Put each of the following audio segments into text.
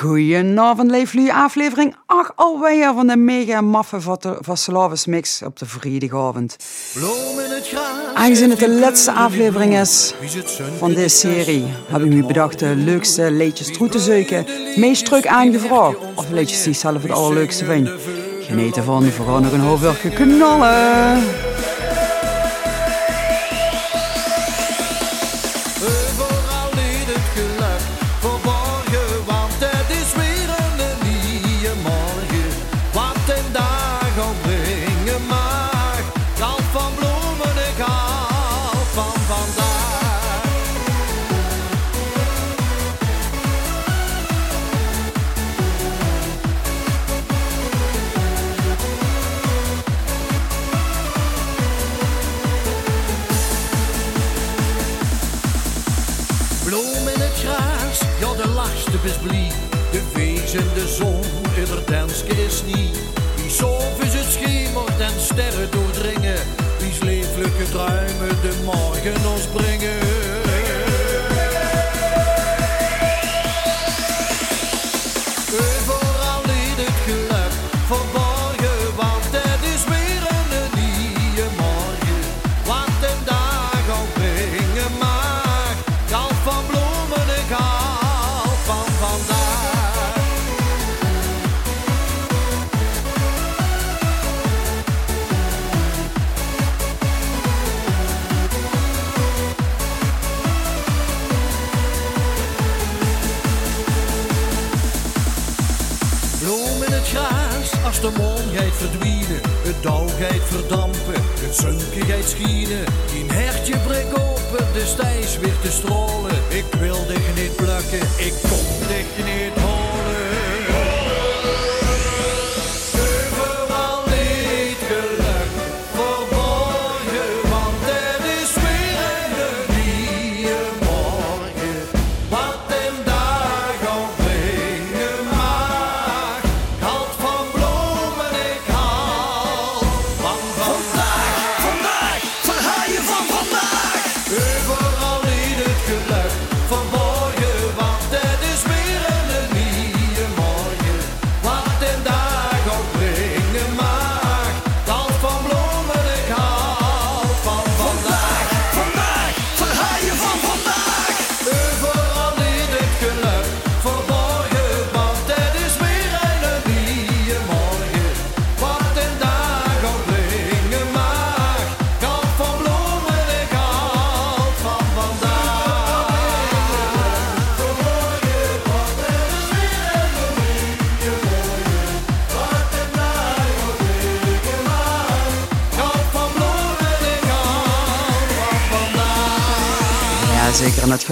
Goedenavond, leeflui. Aflevering 8 alweer van de mega maffe Vasselavis Mix op de vrijdagavond. Aangezien het de laatste aflevering is van deze serie, heb ik me bedacht de leukste leedjes troet te zoeken. Meest druk aan aangevraagd. Of leedjes die zelf het allerleukste vinden. Genieten van, vooral nog een half knallen.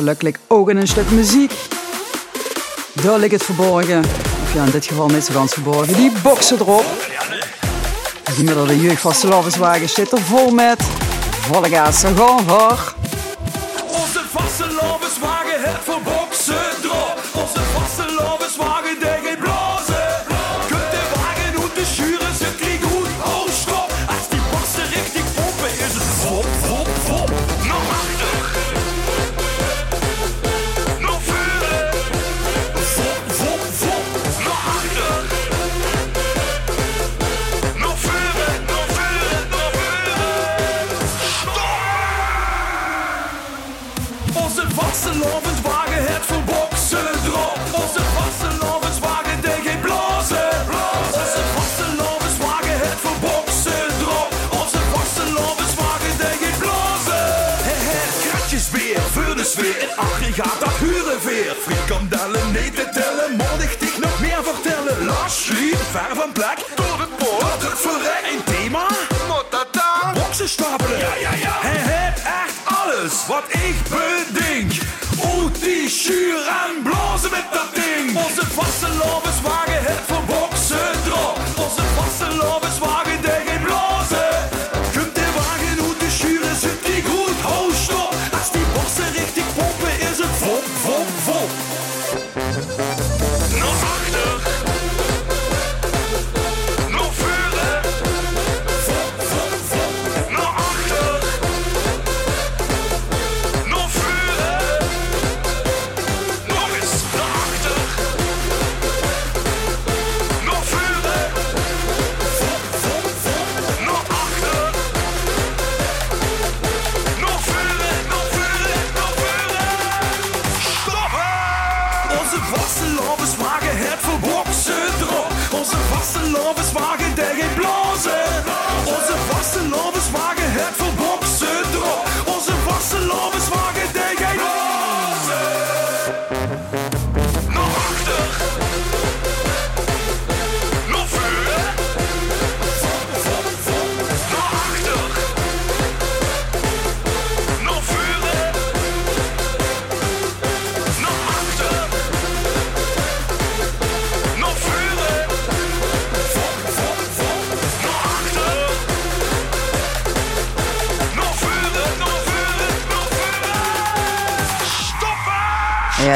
gelukkig ook in een stuk muziek. Daar ligt het verborgen. Of ja, in dit geval niet zo gans verborgen. Die boksen erop. De gemiddelde jeugd van Slavenswagen zit er vol met. Volle gaas, gewoon hoor.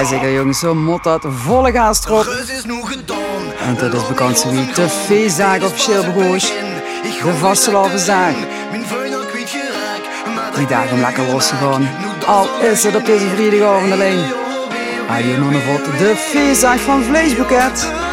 zeker jongens, zo mot dat volle gaas erop. En dat is bekend zo wie de feestdag officieel begoos. De zaak. Die dag om lekker los te gaan. Al is het op deze vrijdagavond alleen. mannen nonnenvot, de feestzaak van Vleesboeket.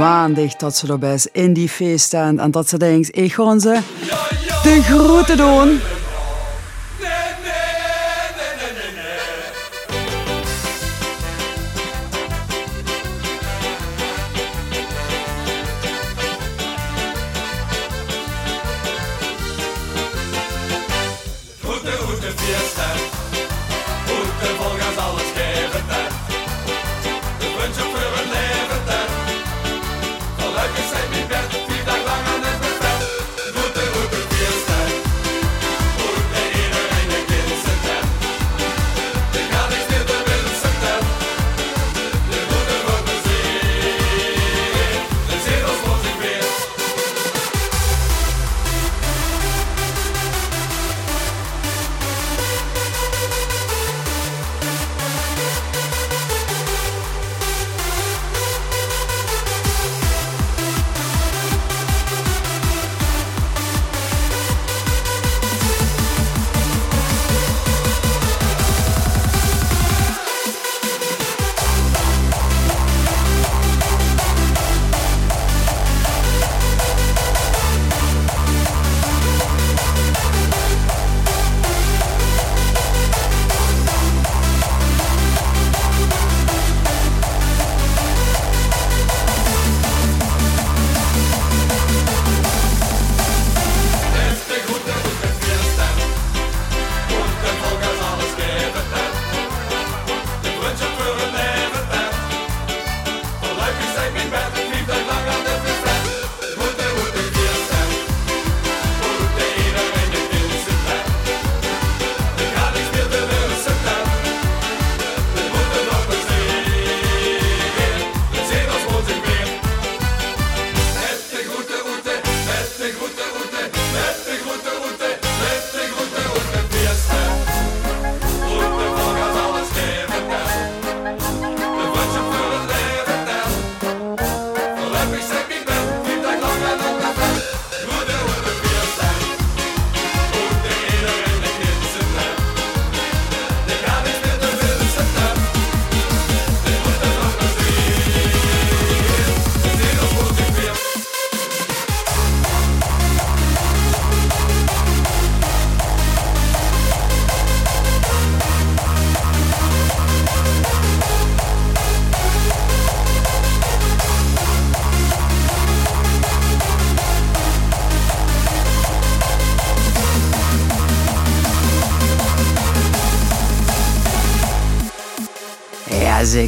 waandig dat ze erbij is in die feeststand. en dat ze denkt, ik ga ze de groeten doen.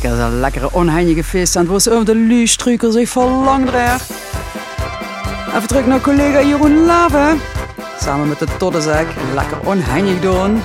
Zeker een lekkere onheinige aan waar ze over de luustruker zich verlang dreigt. Even terug naar collega Jeroen Lave. Samen met de Toddenzak lekker onheinig doen.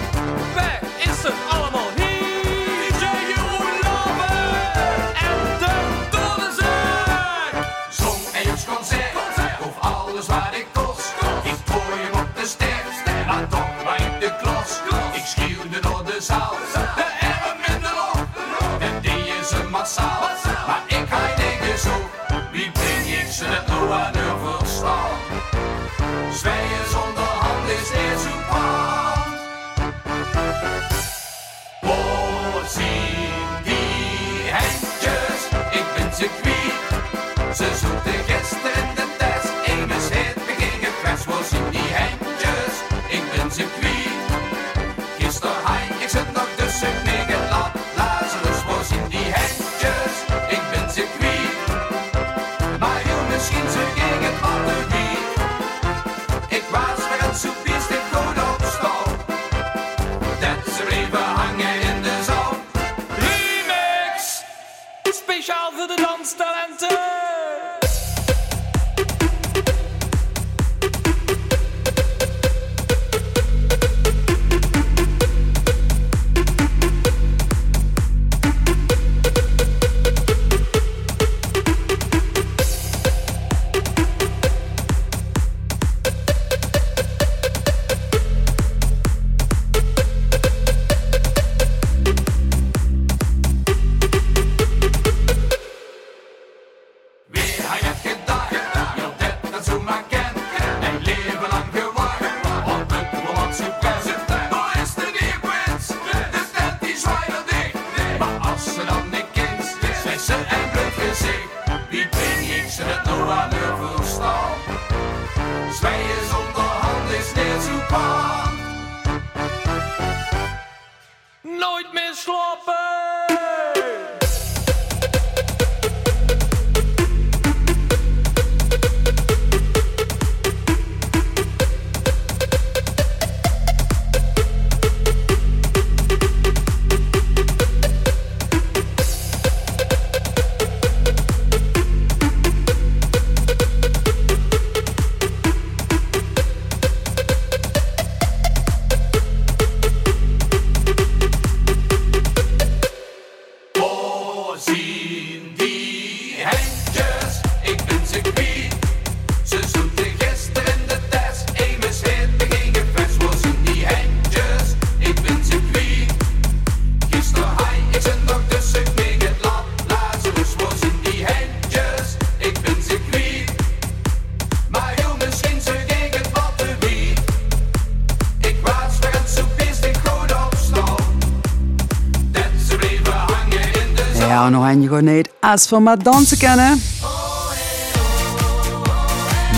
Als van maar dansen kennen.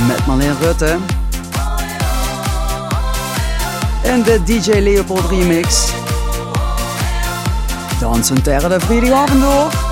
Met Marleen Rutte. En de DJ Leopold remix. Dansen tegen de vrijdagavond door.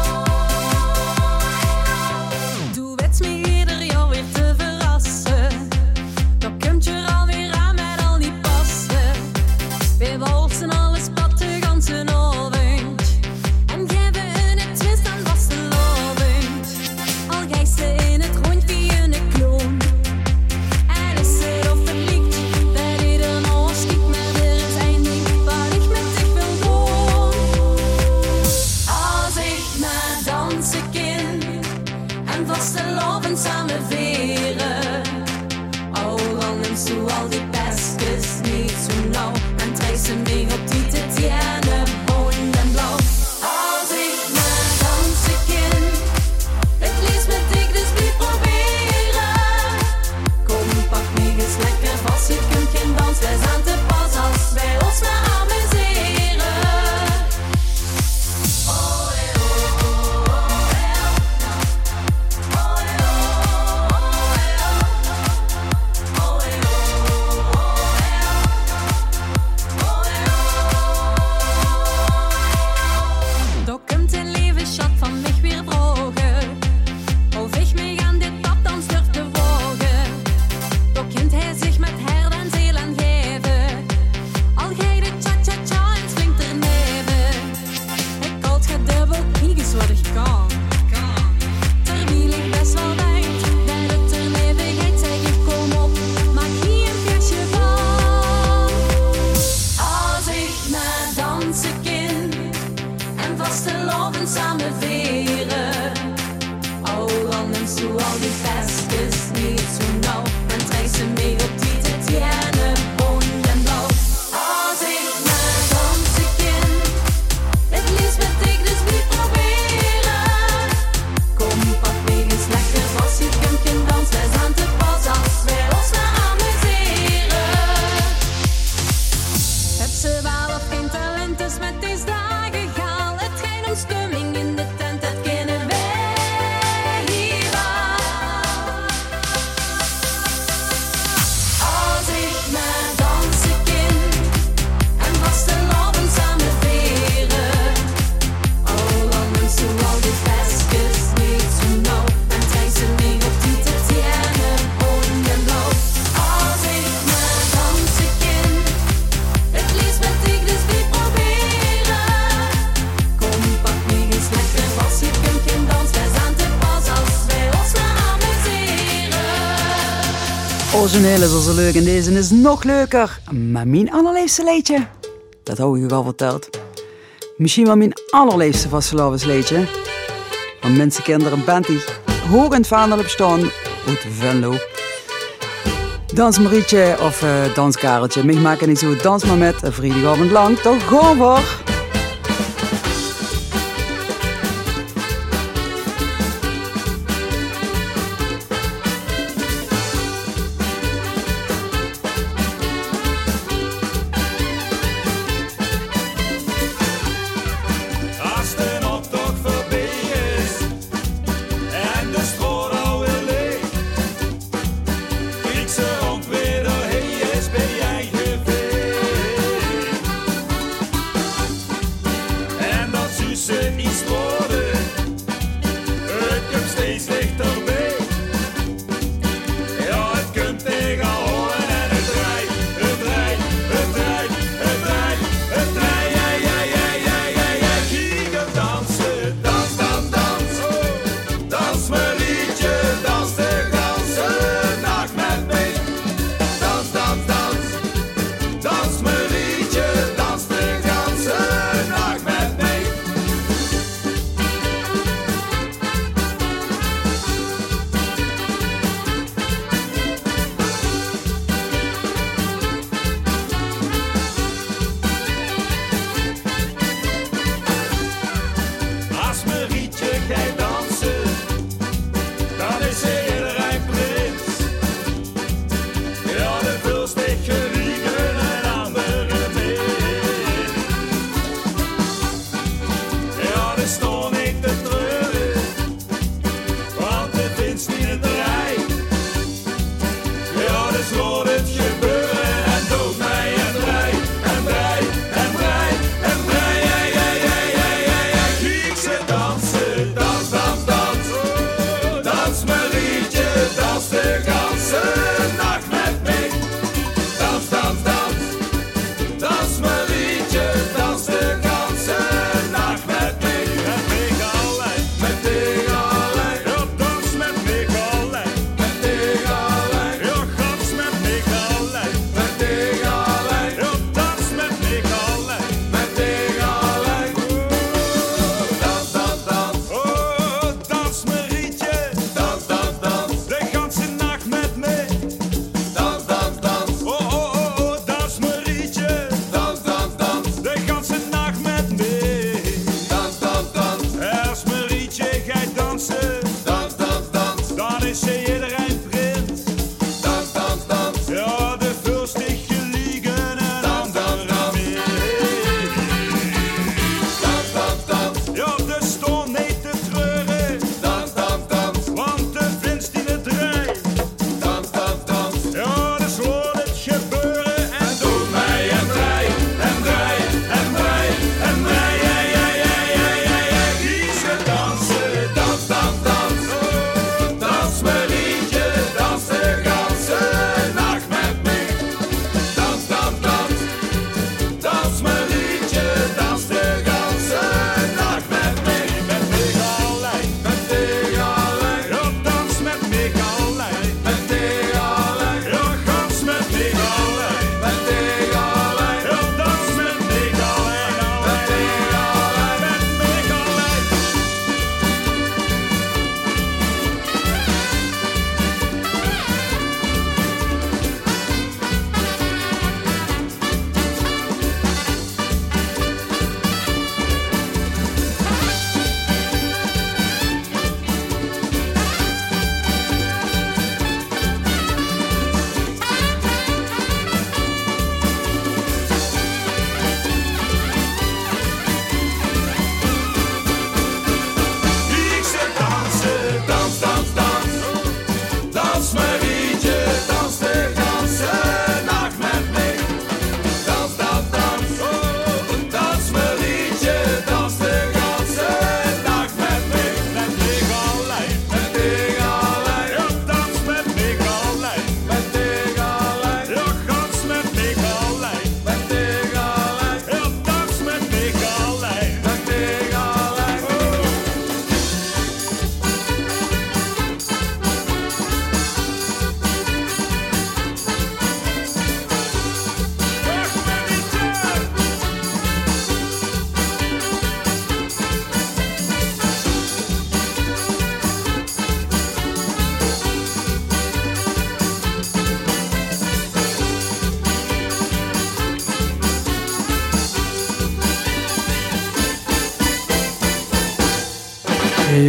Een hele zo leuk en deze is nog leuker. Maar mijn allerleefste leedje, dat hou ik u wel verteld. Misschien wel mijn allerleefste vastelavensleedje? Want mensen kennen er die hoog in het vaandel op staan. Uit Venlo. Dansmerietje of eh, uh, Dans Kareltje. Mij maken niet zo. Dans maar met een vrijdagavond lang. Toch gewoon voor.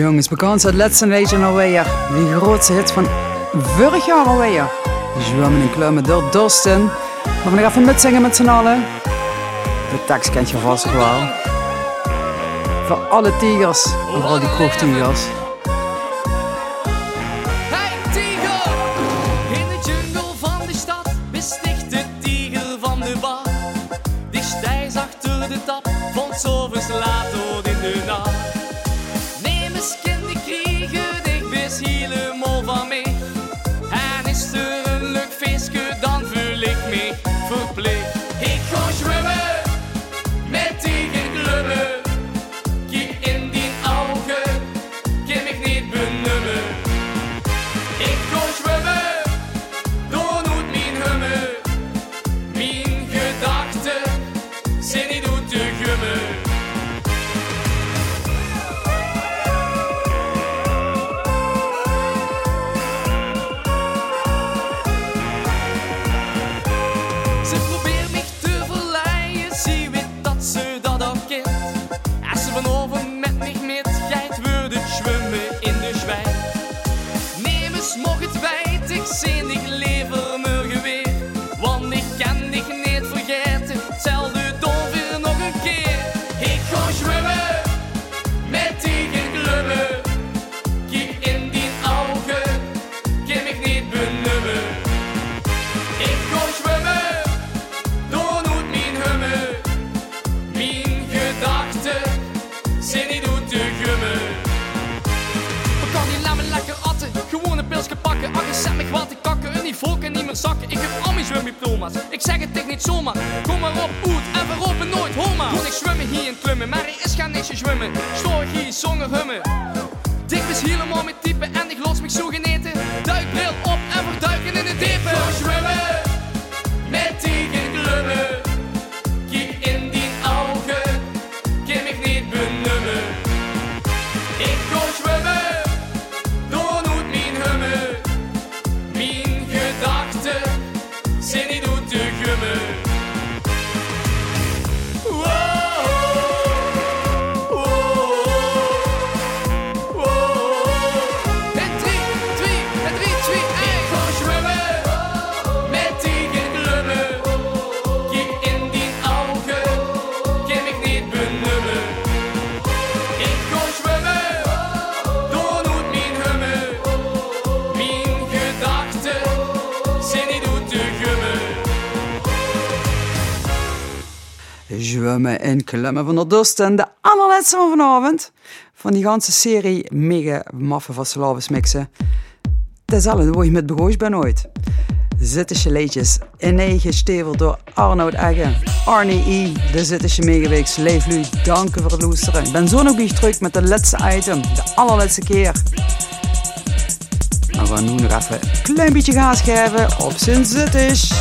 Jongens, bekend het laatste liedje alweer. Die grootste hit van vorig jaar alweer. Zwemmen in klemmen door Dorsten. We gaan even mitzingen met z'n allen. De tekst kent je vast wel. Voor alle tigers, vooral die kroegtigers. Hey tiger, in de jungle van niet zomaar. Kom maar op, oet, en verropen nooit, homa. Moet ik zwemmen hier in klimmen, maar er is geen niks zwemmen. Stoor hier, zonder hummen. Dik is helemaal met typen en ik los me zo. Zwemmen en klemmen van de Dorsten. De allerlaatste van vanavond. Van die ganse serie mega maffe van Slavis mixen. Is alles waar je met begoos ben ooit. Zittische leedjes in negen stevel door Arnoud Eggen. Arnie E. De Zittische Megaweeks. Leef Lu, dank voor het luisteren. Ik ben zo nog bij terug met de laatste item. De allerlaatste keer. Maar we gaan nu nog even een klein beetje gas geven op zijn Zittisch.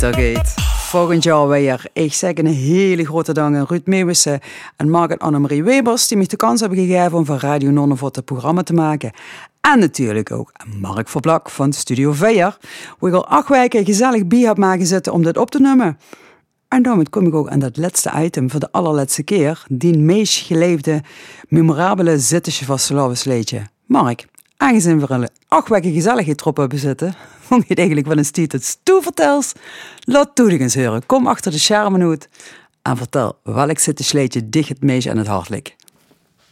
Weitergeht. Volgend jaar weer. Ik zeg een hele grote dank aan Ruud Meeuwissen en Margaret Annemarie Webers die me de kans hebben gegeven om voor Radio Nonnenvoort het programma te maken. En natuurlijk ook Mark Verblak van Studio Veijer, waar al acht weken gezellig bij heb maken zitten om dit op te nemen. En daarmee kom ik ook aan dat laatste item voor de allerlaatste keer, die meest geleefde, memorabele Zittische van liedje. Mark, aangezien we een acht weken gezelligheid erop hebben zitten, vond je het eigenlijk wel eens het toe vertels? Laat toe eens horen. Kom achter de schermen en vertel welk Zittische dicht het meest aan het hart.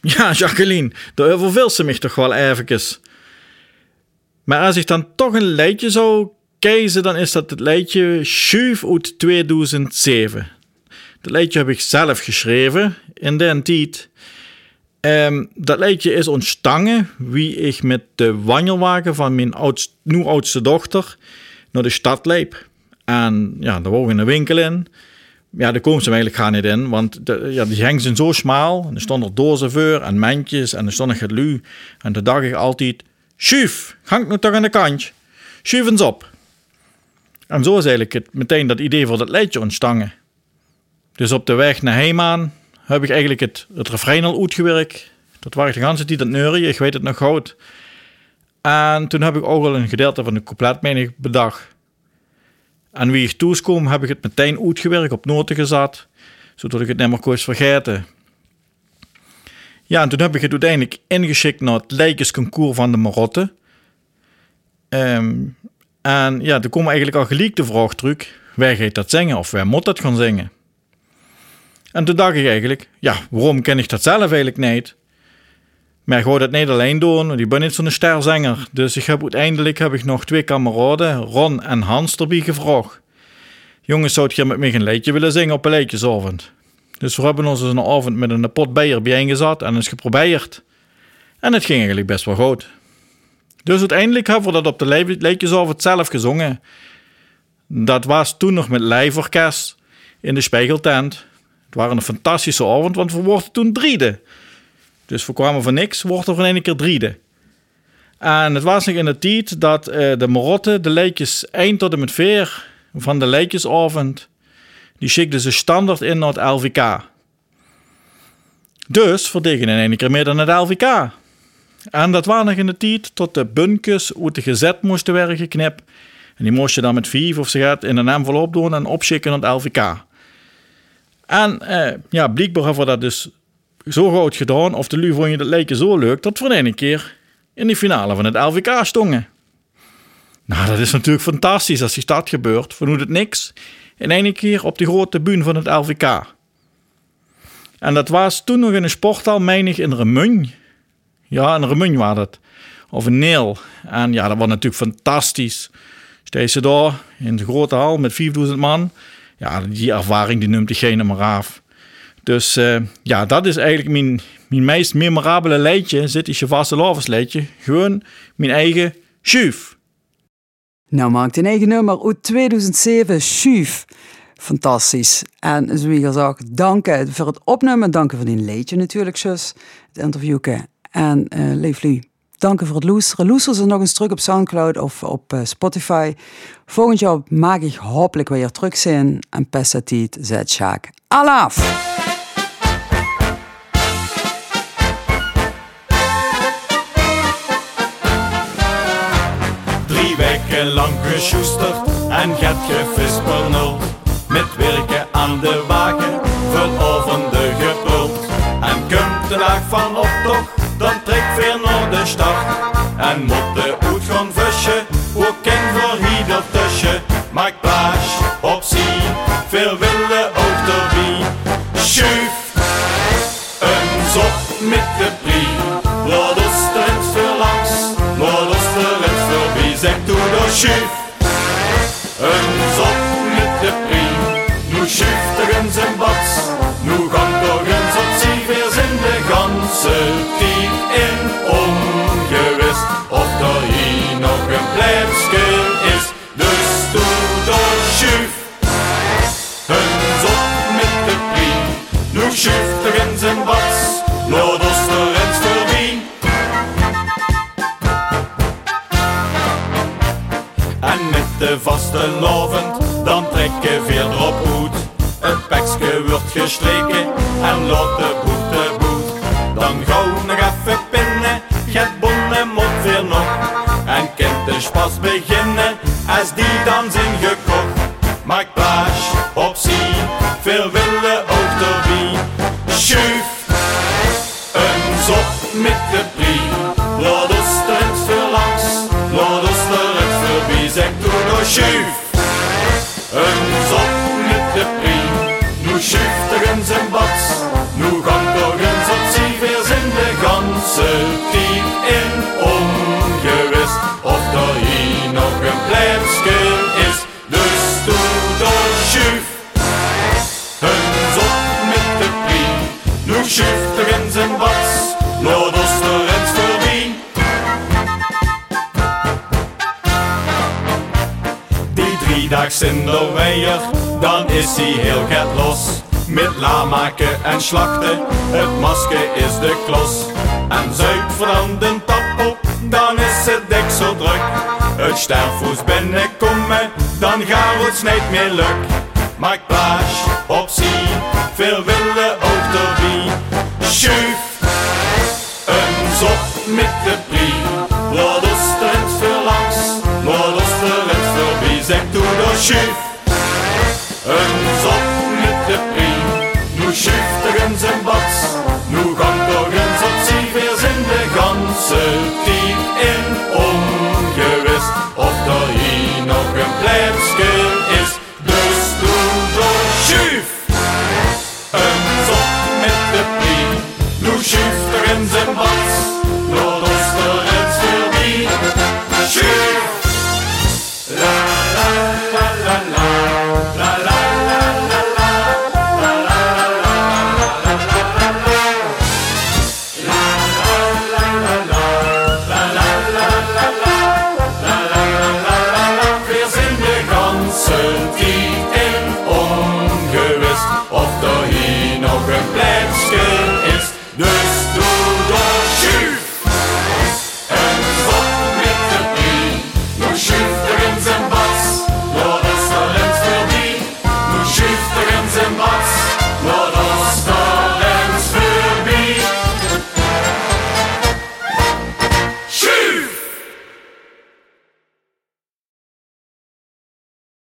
Ja, Jacqueline, daar overveel ze mij toch wel eventjes. Maar als ik dan toch een liedje zou kiezen, dan is dat het liedje Schuif uit 2007. Dat liedje heb ik zelf geschreven in de tijd. Ehm, dat liedje is ontstaan wie ik met de wandelwagen van mijn oudst, nu oudste dochter naar de stad liep. En ja, daar woog in een winkel in. Ja, daar komen ze eigenlijk gaan niet in, want de, ja, die heng zijn zo smaal. En er stonden dozen voor en mandjes en er stond een gelu. En dan dacht ik altijd, schuif, hangt nu toch aan de kantje. Schuif eens op. En zo is eigenlijk het, meteen dat idee voor dat liedje ontstaan. Dus op de weg naar Heimaan heb ik eigenlijk het, het refrein al uitgewerkt. Dat was de tijd aan het neuren, ik weet het nog goed. En toen heb ik ook al een gedeelte van de couplet bedacht. En wie ik toeskom, heb ik het meteen uitgewerkt, op noten gezet, zodat ik het niet meer vergeten. Ja, en toen heb ik het uiteindelijk ingeschikt naar het lijkensconcours van de Marotte. Ehm, en ja, toen kwam eigenlijk al gelijk de vraag terug, waar gaat dat zingen of waar moet dat gaan zingen? En toen dacht ik eigenlijk, ja, waarom ken ik dat zelf eigenlijk niet? Maar ik ga dat niet alleen doen, want ik ben niet zo'n sterzanger. Dus ik heb uiteindelijk heb ik nog twee kameraden, Ron en Hans, erbij gevraagd. Jongens, zou je met mij een liedje willen zingen op een liedjesavond? Dus we hebben ons een avond met een pot bier bijeengezet en eens geprobeerd. En het ging eigenlijk best wel goed. Dus uiteindelijk hebben we dat op de liedjesavond zelf gezongen. Dat was toen nog met lijforkest in de Spiegeltent. Het waren een fantastische avond, want we worden toen driede. Dus we kwamen van niks, worden van één keer driede. En het was nog in de tijd dat eh, de Marotte de leekjes eind tot en met veer van de leekjesavond, die schikten ze standaard in naar het LVK. Dus verdegen in één keer meer dan het LVK. En dat was nog in de tijd tot de bunkers uit de gezet moesten worden geknipt. En die moest je dan met vijf of ze in een envelop doen en opschikken naar het LVK. En eh, ja, blijkbaar hebben dat dus zo goed gedaan, of de lui vond je dat leek zo leuk, dat we een keer in de finale van het LVK stongen. Nou, dat is natuurlijk fantastisch als die stad gebeurt. We doen het niks. In één keer op de grote bühne van het LVK. En dat was toen nog in een sporthal, menig in Remun. Ja, in Remun was dat. Of een Neel. En ja, dat was natuurlijk fantastisch. Steeds ze daar in de grote hal met 4000 man. Ja, die ervaring die neemt diegene maar af. Dus uh, ja, dat is eigenlijk mijn, mijn meest memorabele liedje. Zit is je vaste liedje. Gewoon mijn eigen Schuif. Nou maakt een eigen nummer uit 2007, Schuif. Fantastisch. En zoals je gezegd, dank voor het opnemen. Dank voor die liedje natuurlijk, zus. Het interviewke. En uh, Leeflu, dank voor het luisteren. Luister ze nog eens terug op Soundcloud of op uh, Spotify. Volgend jaar maak ik hopelijk weer terug zijn. En pestatiet zet Sjaak. Alaf! Drie weken lang gesjoesterd en get nul. Met werken aan de wagen, verovende gepult. En komt de dag van optocht, dan trek weer naar de stad. En moet de dan trekken veel erop hoed. Het pekske wordt gestreken en lot de boet de boet. Dan gauw nog even pinnen, get bonnen mot weer nog. En kind de spas bij dag Sinterweier, dan is hij heel get los. Met la maken en slachten, het masker is de klos. En zuip van de tap op, dan is het dik zo druk. Het sterfvoes binnenkomen, dan gaat het niet meer luk. Maak plaats op zie, veel willen ook de wie. Schuif, een zot met Shave.